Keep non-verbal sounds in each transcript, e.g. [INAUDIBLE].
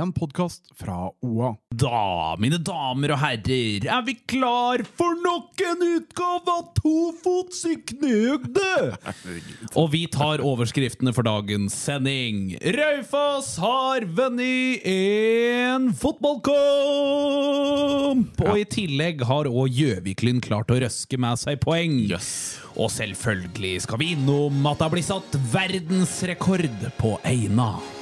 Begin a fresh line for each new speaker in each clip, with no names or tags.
en podkast fra OA.
Da, mine damer og herrer, er vi klar for nok en utgave av Tofots i knøgde! Og vi tar overskriftene for dagens sending. Raufoss har vunnet en fotballkamp! Og i tillegg har òg Gjøviklyn klart å røske med seg poeng. Og selvfølgelig skal vi innom at det har blitt satt verdensrekord på Eina.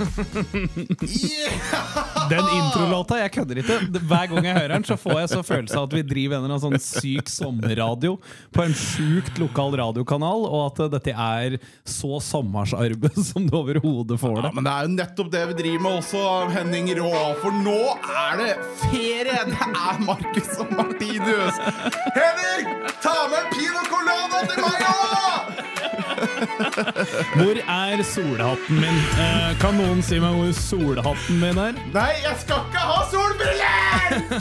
Rå.
Den introlåta, jeg kødder ikke. Hver gang jeg hører den, så får jeg så følelse av at vi driver en eller annen sånn syk sommerradio på en sjukt lokal radiokanal, og at dette er så sommersarbeid [LAUGHS] som du overhodet får det.
Ja, men det er jo nettopp det vi driver med også, Henning Rå. For nå er det ferie! Det er Marcus og Martinus. Henning, ta med pino colada til meg òg! [LAUGHS]
Hvor er solhatten min? Eh, kan noen si meg hvor solhatten min er?
Nei, jeg skal ikke ha solbriller!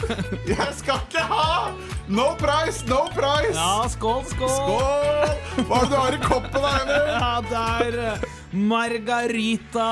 [LAUGHS] Jeg skal ikke ha! No price, no price!
Ja, skål, skål!
Skål! Hva er det du har i koppen da, Henning? [LAUGHS]
Ja, det er eh, Margarita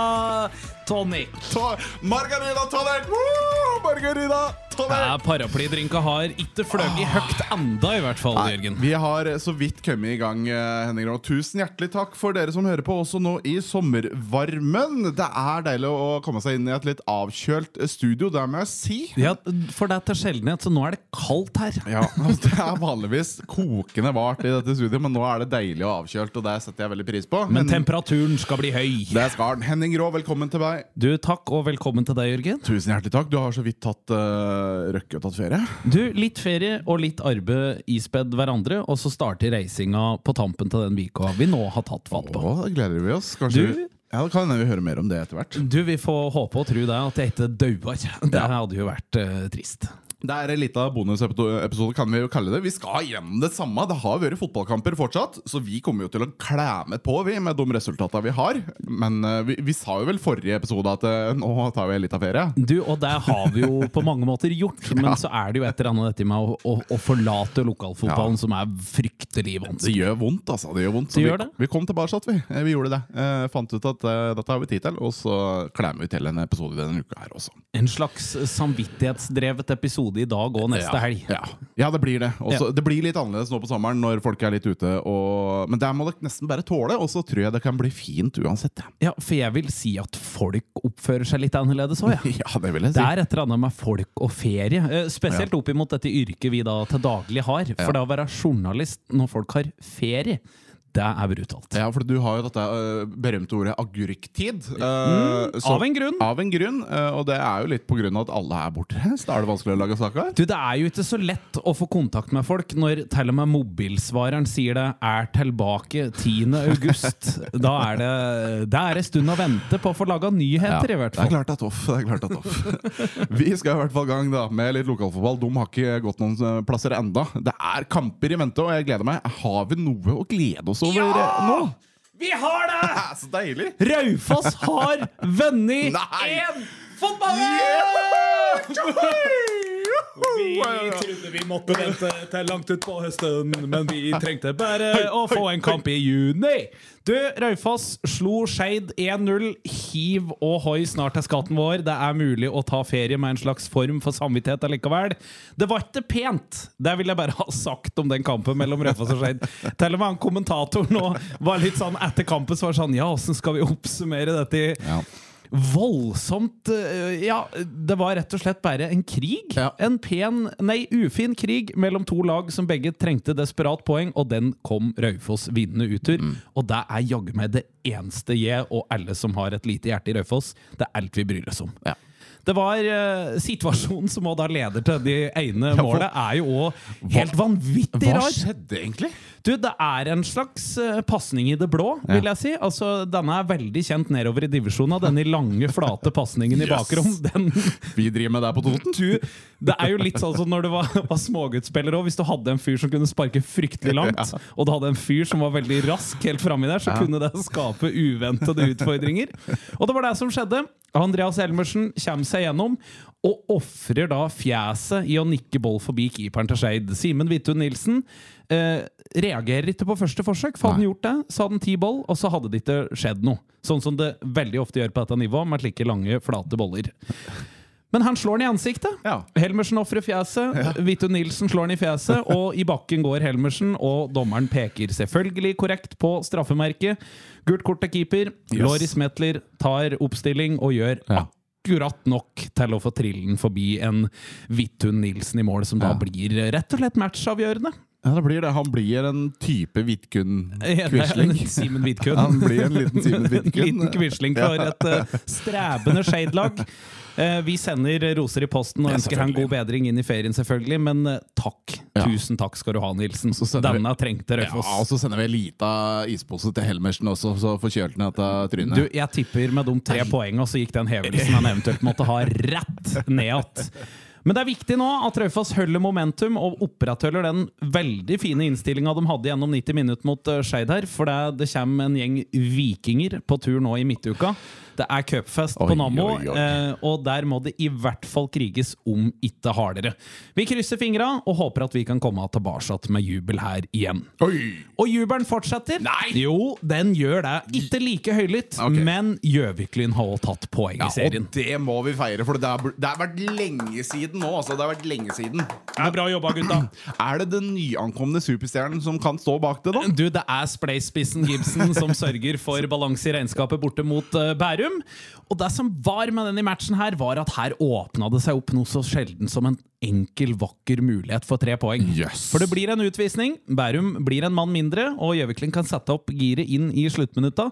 tonic.
Ta Margarita tonic! Woo! Margarita tonic!
Ja, Paraplydrinka har ikke fløyet høyt enda, i hvert fall, Jørgen.
Vi har så vidt kommet i gang, eh, Henning Rå. Tusen hjertelig takk for dere som hører på også nå i sommervarmen. Det er deilig å komme seg inn i et litt avkjølt studio, det må jeg si.
Ja, For det er til sjeldenhet, så nå er det kaldt her.
Ja, [LAUGHS] altså, Det er vanligvis kokende vart i dette studioet, men nå er det deilig og avkjølt, og det setter jeg veldig pris på.
Men temperaturen skal bli høy.
det skal den. Henning Rå, velkommen til meg.
Du, Takk, og velkommen til deg, Jørgen.
Tusen hjertelig takk. Du har så vidt tatt uh, røkke og tatt ferie.
Du, Litt ferie og litt arbeid ispedd hverandre, og så starter reisinga på tampen til den uka vi nå har tatt fatt på.
Åh, gleder vi oss. Kanskje
Du-
ja, Da kan hende vi hører mer om det etter hvert.
Du, Vi får håpe og tro det, at jeg ikke dauer. Det hadde jo vært uh, trist.
Det er en liten bonusepisode, kan vi jo kalle det. Vi skal gjennom det samme. Det har vært fotballkamper fortsatt, så vi kommer jo til å klemme på vi med de resultatene vi har. Men eh, vi, vi sa jo vel forrige episode at eh, nå tar vi en liten ferie.
Du, Og det har vi jo på mange måter gjort, [LAUGHS] men så er det jo et eller annet dette med å, å, å forlate lokalfotballen
Ja.
som er fryktelig
Det gjør vondt, altså. Det gjør vondt.
Det
Så
gjør
vi,
det.
vi kom tilbake, vi. Eh, Vi gjorde det. Eh, fant ut at eh, dette har vi tid til, og så klemmer vi til en episode denne uka her også.
En slags samvittighetsdrevet episode i dag og neste
ja.
helg.
Ja. ja, det blir det. Også, Det blir litt annerledes nå på sommeren når folk er litt ute. Og, men det må dere nesten bare tåle, og så tror jeg det kan bli fint uansett. ja.
Ja, for jeg vil si at folk oppfører seg litt annerledes òg, jeg. [LAUGHS]
Ja, det vil jeg si.
Det er et eller annet med folk og ferie. eh, Spesielt opp imot dette yrket vi da til daglig har. For det å være journalist når folk har ferie, det er brutalt.
Ja, for du har jo dette øh, berømte ordet agurktid. øh,
Mm, av en grunn.
Av en grunn, øh, og det er jo litt av at alle er bortreist. [LAUGHS] Da er det vanskelig å lage saker.
Du, Det er jo ikke så lett å få kontakt med folk når til og med mobilsvareren sier det er tilbake 10. august. [LAUGHS] Da er det Det er en stund å vente på å få laga nyheter, i hvert
Det er klart det er toff. Det er klart det er toff. Vi skal i hvert fall i gang da med litt lokalfotball. De har ikke gått noen plasser enda. Det er kamper i vente, og jeg gleder meg. Har vi noe å glede oss over øh, nå?
Vi har det! [LAUGHS]
Så deilig!
Raufoss har vunnet [LAUGHS] én fotballkamp! Vi trodde vi måtte vente til langt utpå høsten, men vi trengte bare å få en kamp i juni. Du, Raufoss slo Skeid 1-0. Hiv og hoi snart til skatten vår. Det er mulig å ta ferie med en slags form for samvittighet allikevel. Det var ikke pent, det vil jeg bare ha sagt om den kampen mellom Raufoss og Skeid. Til og med han kommentatoren nå var litt sånn etter kampen så var det sånn Ja, åssen skal vi oppsummere dette
Ja.
Voldsomt eh, Ja, det var rett og slett bare en krig.
Ja.
En pen, nei, ufin krig mellom to lag som begge trengte desperat poeng, og den kom Raufoss vinnende utur. Mm. Og det er jaggu meg det eneste jeg og alle som har et lite hjerte i Raufoss, det er alt vi bryr oss om.
Ja.
Det var uh, Situasjonen som da leder til det ene målet, er jo òg helt vanvittig
Hva skjedde egentlig?
Du, det er en slags uh, pasning i det blå, vil jeg si. Altså, Denne er veldig kjent nedover i divisjonen. Denne lange, flate pasningen i
Yes.
bakrom. Den, [LAUGHS]
Vi driver med det på Toten.
du, det er jo litt sånn som når du var, var småguttspiller òg. Hvis du hadde en fyr som kunne sparke fryktelig langt, [LAUGHS] og du hadde en fyr som var veldig rask helt framme der, så kunne det skape uventede utfordringer. Og det var det som skjedde. Andreas Elmersen kommer seg gjennom og ofrer da fjeset i å nikke boll forbi keeperen til Skeid. Simen Hvithun Nilsen eh, reagerer ikke på første forsøk. For hadde han gjort det, så hadde han ti boll, og så hadde det ikke skjedd noe. Sånn som det veldig ofte gjør på dette nivået, med slike lange, flate boller. Men han slår den i ansiktet.
Ja.
Helmersen ofrer fjeset. Hvithun Nilsen slår den i fjeset, [LAUGHS] og i bakken går Helmersen. Og dommeren peker selvfølgelig korrekt på straffemerket. Gult kort til keeper.
Yes.
Loris Metler tar oppstilling og gjør
Ja.
Akkurat nok til å få trillen forbi en Vidtun Nilsen i mål, som da
Ja.
blir rett og slett matchavgjørende.
Ja, det blir det. Han blir en type Vidkun-quisling. [LAUGHS]
Simen Vidkun. [LAUGHS]
Han blir en liten Simen
En
Vidkun. [LAUGHS]
liten quisling for et uh, strebende Skeid-lag. Eh, vi sender roser i posten og
Ja,
ønsker han god bedring inn i ferien, selvfølgelig. Men eh, takk. Tusen takk skal du ha, Nilsen.
Vi-
Denne trengte
Ja, og så sender vi en lita ispose til Helmersen også, så forkjølte han etter trynet.
Du, jeg tipper med de tre poengene så gikk den hevelsen han eventuelt måtte ha, rett ned igjen. Men det er viktig nå at Raufoss holder momentum og opprettholder den veldig fine innstillinga de hadde gjennom 90 minutter mot uh, Skeid her. For det, det kommer en gjeng vikinger på tur nå i midtuka. Det er cupfest på Nammo, eh, og der må det i hvert fall kriges om ikke hardere. Vi krysser fingra og håper at vi kan komme tilbake med jubel her igjen.
Oi!
Og jubelen fortsetter.
Nei!
Jo, den gjør det. Ikke like høylytt,
okay.
men Gjøviklyn har også tatt poeng
Ja,
i serien.
og det må vi feire, for det har, det har vært lenge siden nå. Altså, det har vært lenge siden.
Det er bra jobba, gutta. [CLEARS THROAT]
Er det den nyankomne superstjernen som kan stå bak det, da?
Du, det er Spleispissen Gibson som sørger for [LAUGHS] balanse i regnskapet borte mot eh, Bærum. Og det som var med denne matchen, her var at her åpna det seg opp noe så sjelden som en enkel, vakker mulighet for tre poeng.
Yes.
For det blir en utvisning. Bærum blir en mann mindre, og Gjøviklyn kan sette opp giret inn i sluttminutta.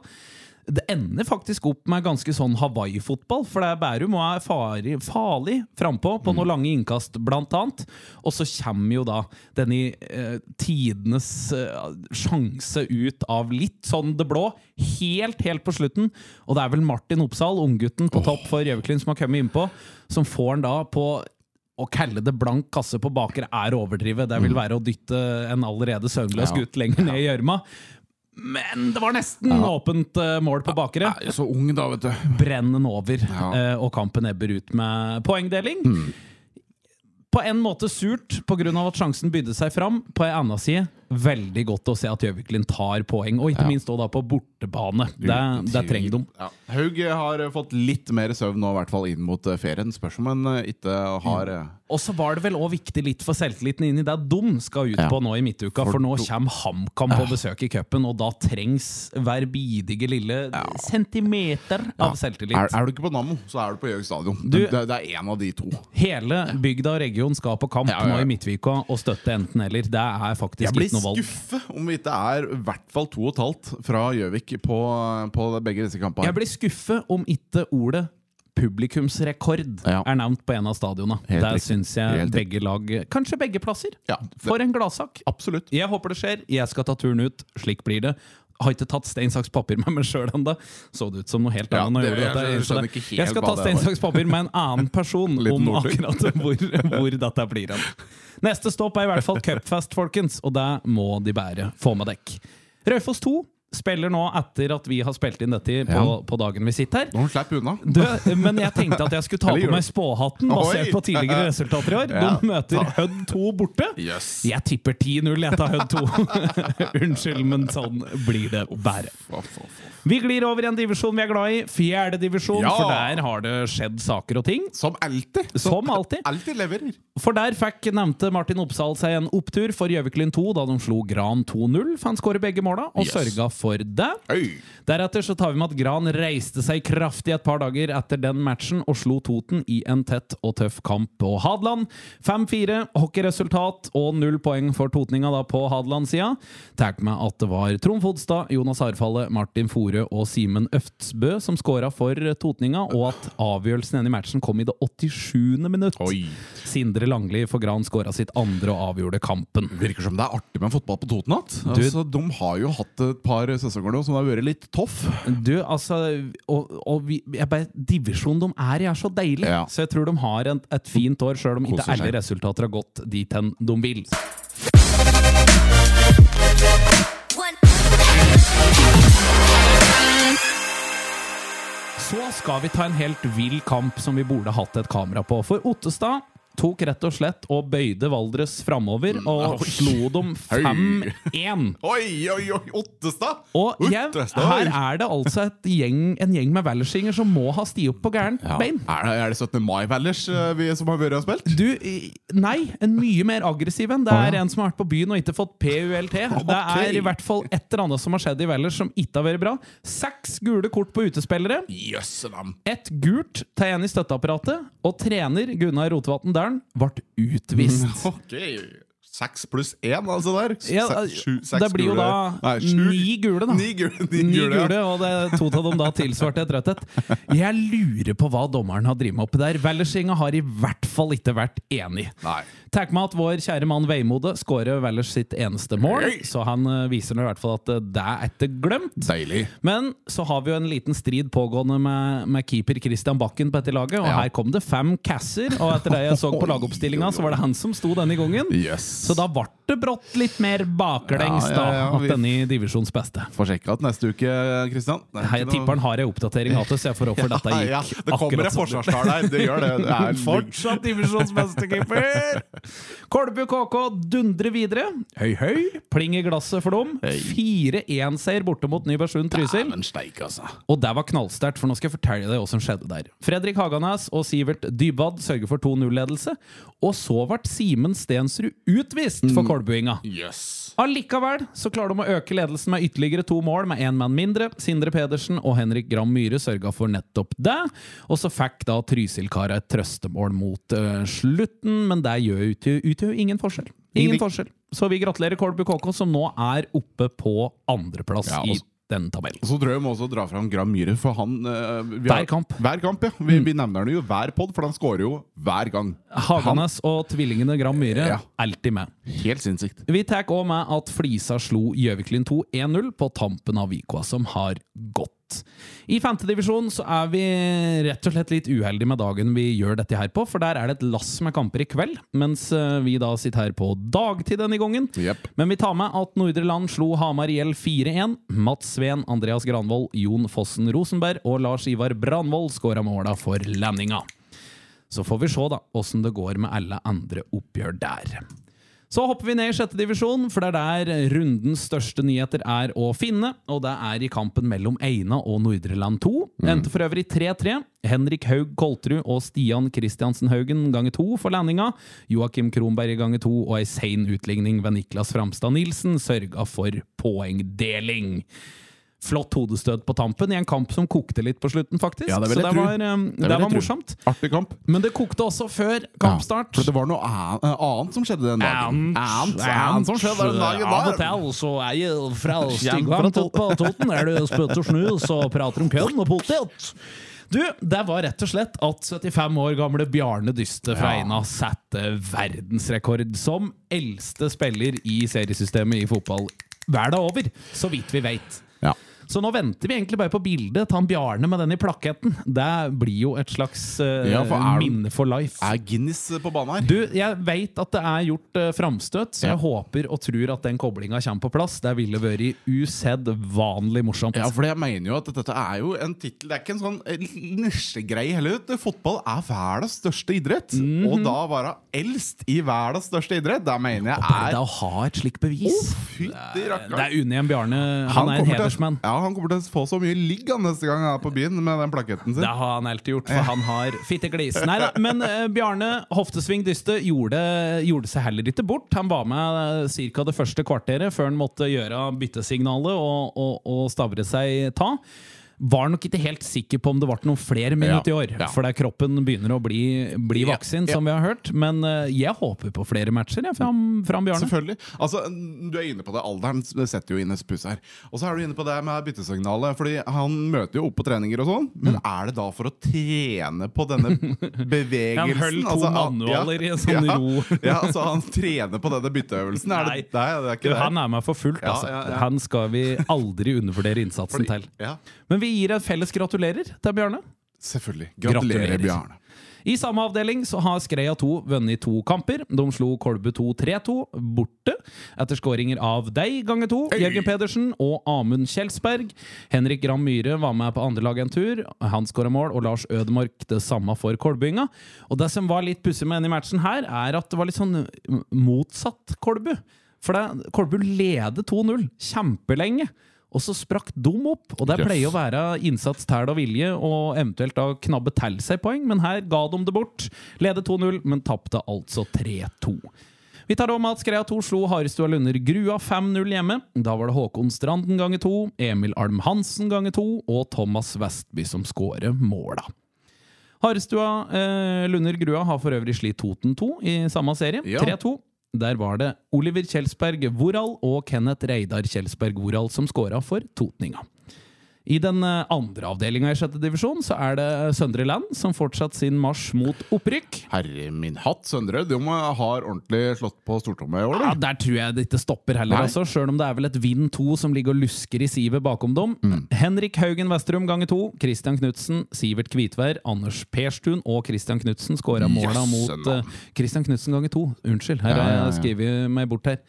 Det ender faktisk opp med ganske sånn Hawaii-fotball, for det er Bærum og er farlig, farlig frampå på noen lange innkast, blant annet. Og så kommer jo da denne eh, tidenes eh, sjanse ut av litt sånn det blå, helt, helt på slutten. Og det er vel Martin Oppsal, unggutten på topp for Gjøviklyn, som har kommet innpå, som får den da på å kalle det blank kasse på baker er å overdrive. Det vil være å dytte en allerede søvnløs gutt lenger ned i gjørma. Men det var nesten åpent eh, mål på bakere.
Er så ung, da, vet du.
Brennen over,
Ja.
eh, og kampen ebber ut med poengdeling. På en måte surt pga. at sjansen bydde seg fram. På en annen side veldig godt å se at Gjøviklin tar poeng, og ikke
Ja.
minst da på bortebane. Det, det trenger de.
Ja. Haug har fått litt mer søvn nå, i hvert fall inn mot eh, ferien. Spørs om han ikke har eh,
Og så var det vel òg viktig litt for selvtilliten inni i det de skal ut
Ja.
på nå i midtuka.
For
For nå kommer HamKam på besøk i cupen, og da trengs hver bidige lille centimeter av selvtillit.
er, er du ikke på Nammo, så er du på Gjøvik stadion.
Du-
det, det er en av de to.
Hele bygda og region skal på kamp
Ja, ja, ja.
nå i Midtvika og støtte enten eller. Det er faktisk ikke noe valg.
Jeg blir skuffet om vi ikke er i hvert fall to og et halvt fra Gjøvik på, på begge disse kampene.
Jeg blir skuffet om ikke ordet publikumsrekord
Ja.
er nevnt på en av stadionene. Der syns jeg begge lag Kanskje begge plasser.
Ja,
For en gladsak.
Absolutt.
Jeg håper det skjer. Jeg skal ta turen ut. Slik blir det. Har ikke tatt stein, saks, papir med meg sjøl ennå. Så det ut som noe helt annet. Ja,
det- jeg,
jeg
skjønner ikke helt
jeg skal ta stein, saks, papir med en annen person [LAUGHS] om akkurat hvor, hvor dette blir hen. Neste stopp er i hvert fall cupfest, folkens, og det må de bære. Få med dekk. Raufoss 2 spiller nå etter at vi har spilt inn dette på,
Ja.
på dagen vi sitter her.
Nå slapp unna.
Men jeg tenkte at jeg skulle ta på meg spåhatten basert
Oi!
på tidligere [LAUGHS] resultater i år.
Ja.
De møter Hødd 2 borte.
Yes.
Jeg tipper 10-0 jeg tar Hødd 2. [LAUGHS] Unnskyld, men sånn blir det bare. Vi glir over i en divisjon vi er glad i, fjerde divisjon,
Ja!
for der har det skjedd saker og ting.
Som alltid.
Som alltid.
Alltid leverer.
For der fikk nevnte Martin Oppsal seg en opptur for Gjøviklyn 2 da de slo Gran 2-0. For han skårer begge måla og
Yes.
sørga for det.
Hey.
Deretter så tar vi med at Gran reiste seg kraftig et par dager etter den matchen og slo Toten i en tett og tøff kamp på Hadeland. 5-4, hockeyresultat og null poeng for totninga da på Hadeland-sida. Tar med at det var Trond Fodstad, Jonas Arfalle, Martin Fore og Simen Øftsbø som skåra for totninga, og at avgjørelsen igjen i matchen kom i det 87. minutt.
Oi.
Sindre Langli for Gran skåra sitt andre og avgjorde kampen.
Virker som det er artig med fotball på Toten igjen. Altså, de har jo hatt et par sesonger nå som har vært litt toff.
Du, altså Og, og vi, jeg bare, Divisjonen de er i, er så deilig.
Ja.
Så jeg tror de har en, et fint år, sjøl om ikke alle resultater har gått dit hen de vil. Så skal vi ta en helt vill kamp som vi burde hatt et kamera på. For Ottestad tok rett og slett og bøyde Valdres framover og
oi.
slo dem [LAUGHS] 5-1.
Oi, oi, oi! Ottestad!
Og jeg, her er det altså gjeng, en gjeng med Wellersinger som må ha sti opp på gæren
Ja.
bein.
Er, det, er det 17. mai-Vallers eh, som har vært og spilt?
Du, nei, en mye mer aggressiv en. Det er en som har vært på byen og ikke fått PULT. [LAUGHS] Det er i hvert fall et eller annet som har skjedd i Vellers som ikke har vært bra. Seks gule kort på utespillere.
Navn.
Ett gult til en i støtteapparatet. Og trener Gunnar Rotevatn Dæhlen ble utvist. [LAUGHS]
Ok. Seks pluss én, altså der.
Ja,
sju-
det blir jo
gule.
da
Nei,
ni gule, da.
Ni gule, ni
Ni
gule, ja.
og det, to av dem da tilsvarte et rødt et. Jeg lurer på hva dommeren har drevet med oppi der. Wellersinga har i hvert fall ikke vært enig.
Nei.
Takk med at vår kjære mann Veimode skårer Wellers sitt eneste mål, så han eh, viser nå i hvert fall at eh, det er ikke glemt.
Deilig.
Men så har vi jo en liten strid pågående med, med keeper Christian Bakken på dette laget, og
Ja.
her kom det fem casser, og etter det jeg så på [LAUGHS] lagoppstillinga, så var det han som sto denne gangen.
Yes.
Så da ble det brått litt mer baklengs,
Ja, ja, ja,
da, at denne i divisjons beste.
Får sjekke at neste uke, Kristian.
Hei, jeg tipper han har ei oppdatering av det, så jeg får håpe for [LAUGHS] dette gikk
ja, Det kommer et forsvarstall her, Det gjør det. det er [LAUGHS]
Fortsatt divisjons beste keeper! [LAUGHS] Kolbu KK dundrer videre. Høy, høy. Pling i glasset for dem. 4-1-seier borte mot Nybergsund Trysil.
Altså.
Og det var knallsterkt, for nå skal jeg fortelle deg hva som skjedde der. Fredrik Haganes og Sivert Dybwad sørger for 2-0-ledelse, og så ble Simen Stensrud utvist for Kolbuinga.
Yes.
Allikevel så klarer de å øke ledelsen med ytterligere to mål med én mann mindre. Sindre Pedersen og Henrik Gram Myhre sørga for nettopp det. Og så fikk da Trysil-kara et trøstemål mot uh, slutten, men det gjør utgjør- utgjør ingen forskjell. Ingen forskjell. Så vi gratulerer Kolbu KK, som nå er oppe på andreplass
Ja,
i den tabellen.
Så tror jeg vi må også dra fram Gram Myhre, for han eh, har-
Hver kamp.
Hver kamp, ja. Vi, vi nevner han jo hver pod, for han scorer jo hver gang.
Haganes og tvillingene Gram Myhre
Ja.
alltid med.
Helt sinnssykt.
Vi tar òg med at Flisa slo Gjøviklin 2 1-0 på tampen av Vikua, som har gått. I femtedivisjon så er vi rett og slett litt uheldige med dagen vi gjør dette her på, for der er det et lass med kamper i kveld, mens eh, vi da sitter her på dagtid denne gangen.
Yep.
Men vi tar med at Nordre Land slo Hamar IL 4-1. Mats Sveen, Andreas Granvold, Jon Fossen Rosenberg og Lars Ivar Brandvold skåra måla for landinga. Så får vi se da åssen det går med alle andre oppgjør der. Så hopper vi ned i sjette divisjon, for det er der rundens største nyheter er å finne. Og det er i kampen mellom Eina og Nordre Land 2. Endte for øvrig 3-3. Henrik Haug Koltrud og Stian Kristiansen Haugen ganger to for landinga. Joakim Kronberg ganger to, og ei sein utligning ved Niklas Framstad Nilsen sørga for poengdeling. Flott hodestøt på tampen i en kamp som kokte litt på slutten, faktisk.
Ja, det
Så det var, eh,
Det
det var morsomt.
Artig kamp.
Men det kokte også før kampstart.
Ja, for det var noe eh, annet som skjedde den dagen. Annet, annet som skjedde den dagen
Av og til så er jeg fra
Kjem
på Toten, er du spøtt og snus og prater om kønn og potet. Du, det var rett og slett at 75 år gamle Bjarne Dyste fra
Ja.
Eina satte verdensrekord som eldste spiller i seriesystemet i fotball. Verden over, så vidt vi veit.
Ja.
Så nå venter vi egentlig bare på bildet til han Bjarne med den i plaketten. Det blir jo et slags uh,
Ja, for er-
minne for life.
Er Guinness på banen her?
Du, jeg veit at det er gjort uh, framstøt, så
Ja.
jeg håper og tror at den koblinga kommer på plass. Det ville vært usedvanlig morsomt.
Ja, for jeg mener jo at dette er jo en tittel Det er ikke en sånn eh, nisjegreie heller. Fotball er verdens største idrett.
Mhm.
Og da være eldst i verdens største idrett, da mener jeg er
Bare det å ha et slikt bevis.
Fytti
Det
det
er Unni en Bjarne. Han, er en
hedersmann. til-. Ja, Ja, Han kommer til å få så mye ligg neste gang han er på byen med den plaketten sin.
Det har han alltid gjort, for han har fitteglis. Nei da, men uh, Bjarne Hoftesving Dyste gjorde, gjorde seg heller ikke bort. Han var med ca. det første kvarteret før han måtte gjøre byttesignalet og, og, og stavre seg ta. Var nok ikke helt sikker på om det ble noen flere minutter
Ja,
i år.
ja.
For der kroppen begynner å bli, bli
Ja,
vaksin,
ja.
som vi har hørt. Men eh, jeg håper på flere matcher jeg, fram, fram Bjarne.
Selvfølgelig. Altså, Du er inne på det. Alderen setter jo inn et puss her. Og så er du inne på det med byttesignalet. Fordi Han møter jo opp på treninger og sånn, men er det da for å trene på denne [LAUGHS] bevegelsen?
Han holdt to
Altså,
manualer i en sånn [LAUGHS] ro.
ja, altså Han trener på denne bytteøvelsen? Er det,
Nei.
det er ikke det.
han er med for fullt, altså. Han skal vi aldri undervurdere innsatsen
Fordi-
til.
Ja,
Men vi gir et felles gratulerer til Bjarne.
selvfølgelig. Gratulerer,
Gratulerer.
Bjarne.
I samme avdeling så har Skreia 2 vunnet to kamper. De slo Kolbu 2 3-2 borte etter skåringer av deg ganger to, Jørgen Pedersen og Amund Kjelsberg. Henrik Gram Myhre var med på andre lag en tur. Han skåra mål, og Lars Ødemark det samme for Kolbynga. Og det som var litt pussig med denne matchen her, er at det var litt sånn motsatt Kolbu. For det, Kolbu leder 2-0 kjempelenge. Og så sprakk de opp, og det pleier å være innsats, tæl og vilje, og eventuelt da knabbe til seg poeng, men her ga de det bort. Lede 2-0, men tapte altså 3-2. Vi tar om at Skrea 2 slo Harestua Lunder Grua 5-0 hjemme. Da var det Håkon Stranden ganger to, Emil Alm Hansen ganger to og Thomas Vestby som skårer måla. Harestua eh, Lunder Grua har for øvrig slitt Toten 2 i samme serie.
Ja.
3-2. Der var det Oliver Kjelsberg Woral og Kenneth Reidar Kjelsberg Woral som skåra for Totninga. I den eh, andre avdelinga i sjette divisjon så er det Søndre Land som fortsatt sin marsj mot opprykk.
Herre min hatt, Søndre. De har ordentlig slått på stortommet i år,
Ja. Der tror jeg det ikke stopper heller,
Nei.
altså, sjøl om det er vel et Vind 2 som ligger og lusker i sivet bakom dem.
Mm.
Henrik Haugen Vestrum ganger to, Christian Knutsen, Sivert Kvitvær, Anders Perstun og Christian Knutsen skåra måla mot uh, Christian Knutsen ganger to. Unnskyld, her har jeg skrevet meg bort her.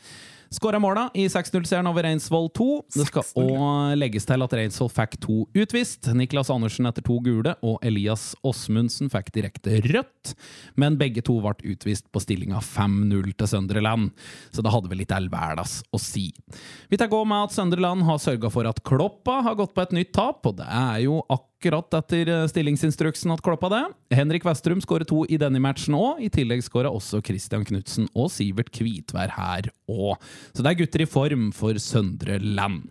Skåra måla i 6-0-seieren over Reinsvoll 2. Det skal
6-0,
òg legges til at Reinsvoll fikk to utvist. Niklas Andersen etter to gule, og Elias Åsmundsen fikk direkte rødt. Men begge to ble utvist på stillinga 5-0 til Søndre Land, så det hadde vel litt all verdens å si. Vi tar gå med at Søndre Land har sørga for at Kloppa har gått på et nytt tap, og det er jo akkurat etter eh, stillingsinstruksen at Kloppa det. Henrik Westrum skårer to i denne matchen òg. I tillegg skåra også Christian Knutsen og Sivert Kvitvær her òg. Så det er gutter i form for Søndre Land.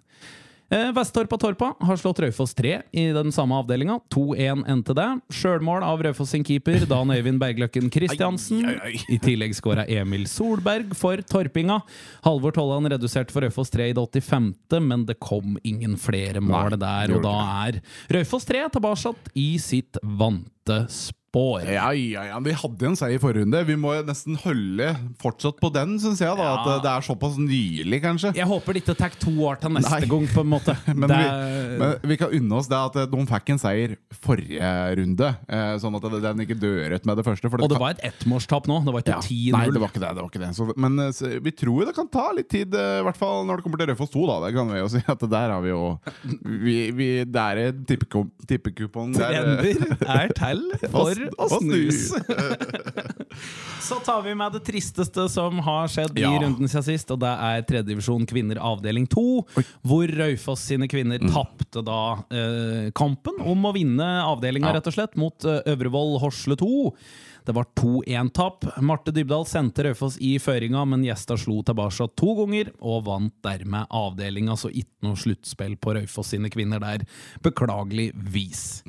Eh, Vesttorpa Torpa har slått Raufoss 3 i den samme avdelinga. 2-1 endte det. Sjølmål av Raufoss sin keeper, Dan Øyvind Bergløkken Christiansen. I tillegg skåra Emil Solberg for Torpinga. Halvor Tollan reduserte for Raufoss 3 i det 85., men det kom ingen flere mål der, og da er Raufoss 3 tilbake i sitt vante spor.
Ja, ja, ja, Vi hadde en seier i forrige runde. Vi må nesten holde fortsatt på den, syns jeg. da At det er såpass nylig, kanskje.
Jeg håper det ikke tar to år til neste
Nei.
gang, på en måte. [LAUGHS]
Men,
det,
vi, men vi kan unne oss det at eh, de fikk en seier forrige runde. Eh, sånn at den ikke dør ut med det første. For
og det
kan-
var et ettmålstap nå. Det var ikke
ja,
10-0.
Nei, det var ikke det. det, var ikke det. Så, men eh, så, vi tror det kan ta litt tid, i hvert fall når det kommer til Raufoss 2. Da. Det kan vi jo [LAUGHS] si at der har vi jo vi, vi, Det er tippekupong der.
Trender er til [LAUGHS] for
og
snus. [LAUGHS] Så tar vi med det tristeste som har skjedd
Ja.
i runden siden sist, og det er tredjedivisjon kvinner avdeling 2, hvor Raufoss sine kvinner
Mm.
tapte da eh, kampen om å vinne avdelinga,
Ja.
rett og slett, mot eh, Øvrevoll Horsle 2. Det var 2-1-tap. Marte Dybdahl sendte Raufoss i føringa, men gjesta slo tilbake to ganger og vant dermed avdelinga, så ikke noe sluttspill på Raufoss sine kvinner der, beklageligvis.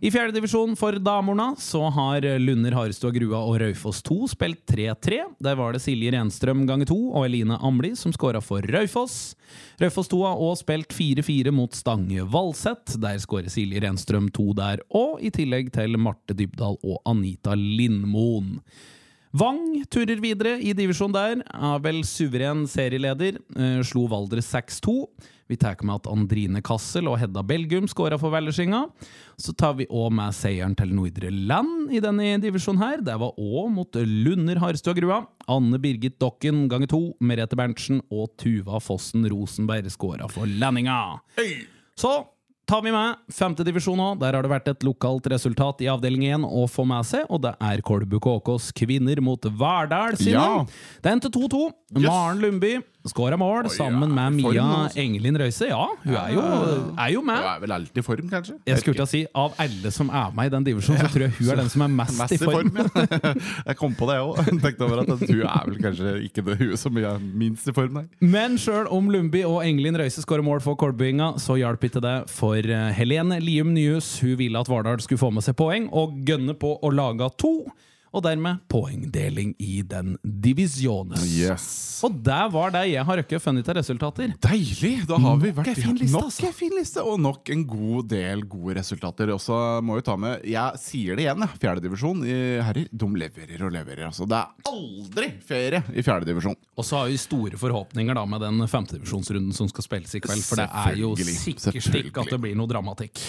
I fjerdedivisjon for damene så har Lunder, Harestua, Grua og Raufoss 2 spilt 3-3. Der var det Silje Renstrøm ganger to og Eline Amli som skåra for Raufoss. Raufoss 2 har også spilt 4-4 mot Stange Valseth. Der skårer Silje Renstrøm to der og i tillegg til Marte Dybdahl og Anita Lindmoen. Wang turer videre i divisjonen der, er vel suveren serieleder. Eh, slo Valdres 6-2. Vi tar med at Andrine Kassel og Hedda Belgum skåra for Vellersinga. Så tar vi òg med seieren til Nordre Land i denne divisjonen her. Det var òg mot Lunder Harstua Grua. Anne Birgit Dokken ganger to. Merete Berntsen og Tuva Fossen Rosenberg skåra for Landinga. Så tar vi med femtedivisjon òg. Der har det vært et lokalt resultat i avdeling 1 å få med seg, og det er Kolbu KKs kvinner mot Verdal sine.
Ja.
Det endte 2-2.
Yes.
Maren Lundby Skåra mål
Oi,
sammen
ja,
med
form
Mia
altså.
Engelin Røise. Ja, hun er jo, er jo med.
Hun er vel alltid i form, kanskje?
Jeg skulle til å si, Av alle som er med i den divisjonen, så tror jeg hun er den som er mest,
Mest
i form.
ja. [LAUGHS] Jeg kom på det òg. Tenkte over at hun er vel kanskje ikke det hun som er minst i form, nei.
Men sjøl om Lundby og Engelin Røise skårer mål for Kolbynga, så hjalp ikke det for eh, Helene Lium Nyhus. Hun ville at Vardal skulle få med seg poeng, og gønne på å lage to. Og dermed poengdeling i den divisjonen.
Yes.
Og der var det jeg har røkket funnet av resultater.
Deilig! Da har vi vært
i fin liste,
Nok
altså.
en fin liste, og nok en god del gode resultater. Og så må vi ta med Jeg sier det igjen. Fjerdedivisjon herrer, de leverer og leverer. Altså. Det er aldri ferie i fjerdedivisjon.
Og så har vi store forhåpninger da med den femtedivisjonsrunden som skal spilles i kveld. For det er jo sikkert ikke at det blir noe dramatikk.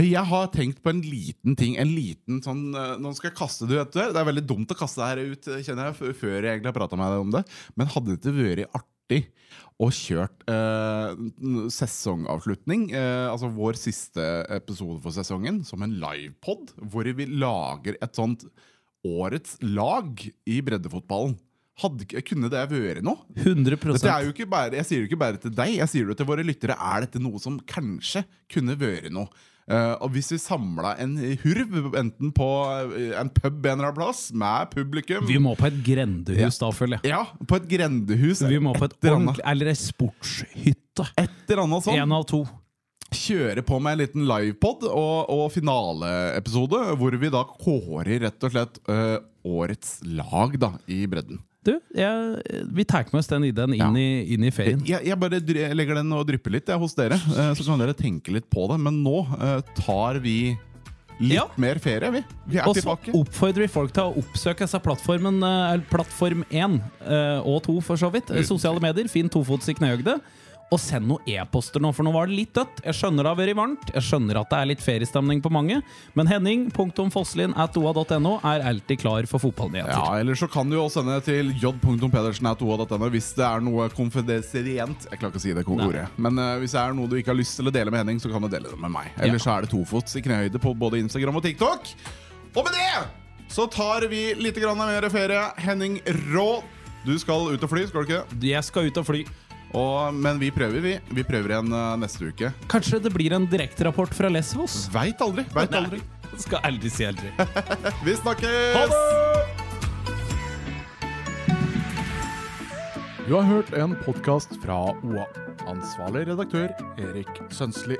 Jeg har tenkt på en liten ting. En liten sånn eh, Nå skal jeg kaste det ut. Det er veldig dumt å kaste det her ut, kjenner jeg, før jeg egentlig har prata med deg om det. Men hadde det ikke vært artig å kjørt eh, sesongavslutning, eh, altså vår siste episode for sesongen, som en livepod, hvor vi lager et sånt årets lag i breddefotballen? Hadde, kunne det vært noe?
100%
Dette er jo ikke bare, jeg sier det ikke bare til deg, jeg sier det til våre lyttere. Er dette noe som kanskje kunne vært noe? Eh, og Hvis vi samla en hurv, enten på eh, en pub en eller annen plass, med publikum
Vi må på et grendehus da, føler jeg.
Ja, på et grendehus.
Vi må på et ordentlig Eller ei sportshytte.
Et eller annet sånt.
En av to.
Kjøre på med en liten livepod og, og finaleepisode, hvor vi da kårer rett og slett uh, årets lag da, i bredden.
Du, jeg, vi tar med oss den ideen inn,
Ja.
i, inn i ferien.
Jeg, jeg bare jeg legger den og drypper litt jeg, hos dere, eh, så kan dere tenke litt på det. Men nå uh, tar vi litt
Ja.
mer ferie, vi. Vi er
Og så oppfordrer vi folk til å oppsøke seg plattformen, uh, plattform 1 uh, og 2, for så vidt. Sosiale medier. Finn tofots i knehøgde. Og send noen e-poster nå, for nå var det litt dødt. Jeg skjønner det har vært varmt, jeg skjønner at det er litt feriestemning på mange, men henning.fosslin.oa.no er alltid klar for fotballnyheter.
Ja, eller så kan du jo sende til j.pedersen.oa.no hvis det er noe konfidensielt. Jeg klarer ikke å si det ordet. Men uh, hvis det er noe du ikke har lyst til å dele med Henning, så kan du dele det med meg. Eller så er det tofots i knehøyde på både Instagram og TikTok. Og med det så tar vi litt grann mer ferie. Henning Rå, du skal ut og fly, skal du ikke?
Jeg skal ut og fly.
Og, men vi prøver, vi. Vi prøver igjen uh, neste uke.
Kanskje det blir en direkterapport fra Lesvos?
Veit aldri. Veit aldri.
Skal aldri si aldri. [LAUGHS]
Vi snakkes!
Ha det!
Du har hørt en podkast fra OA. Ansvarlig redaktør Erik Sønsli.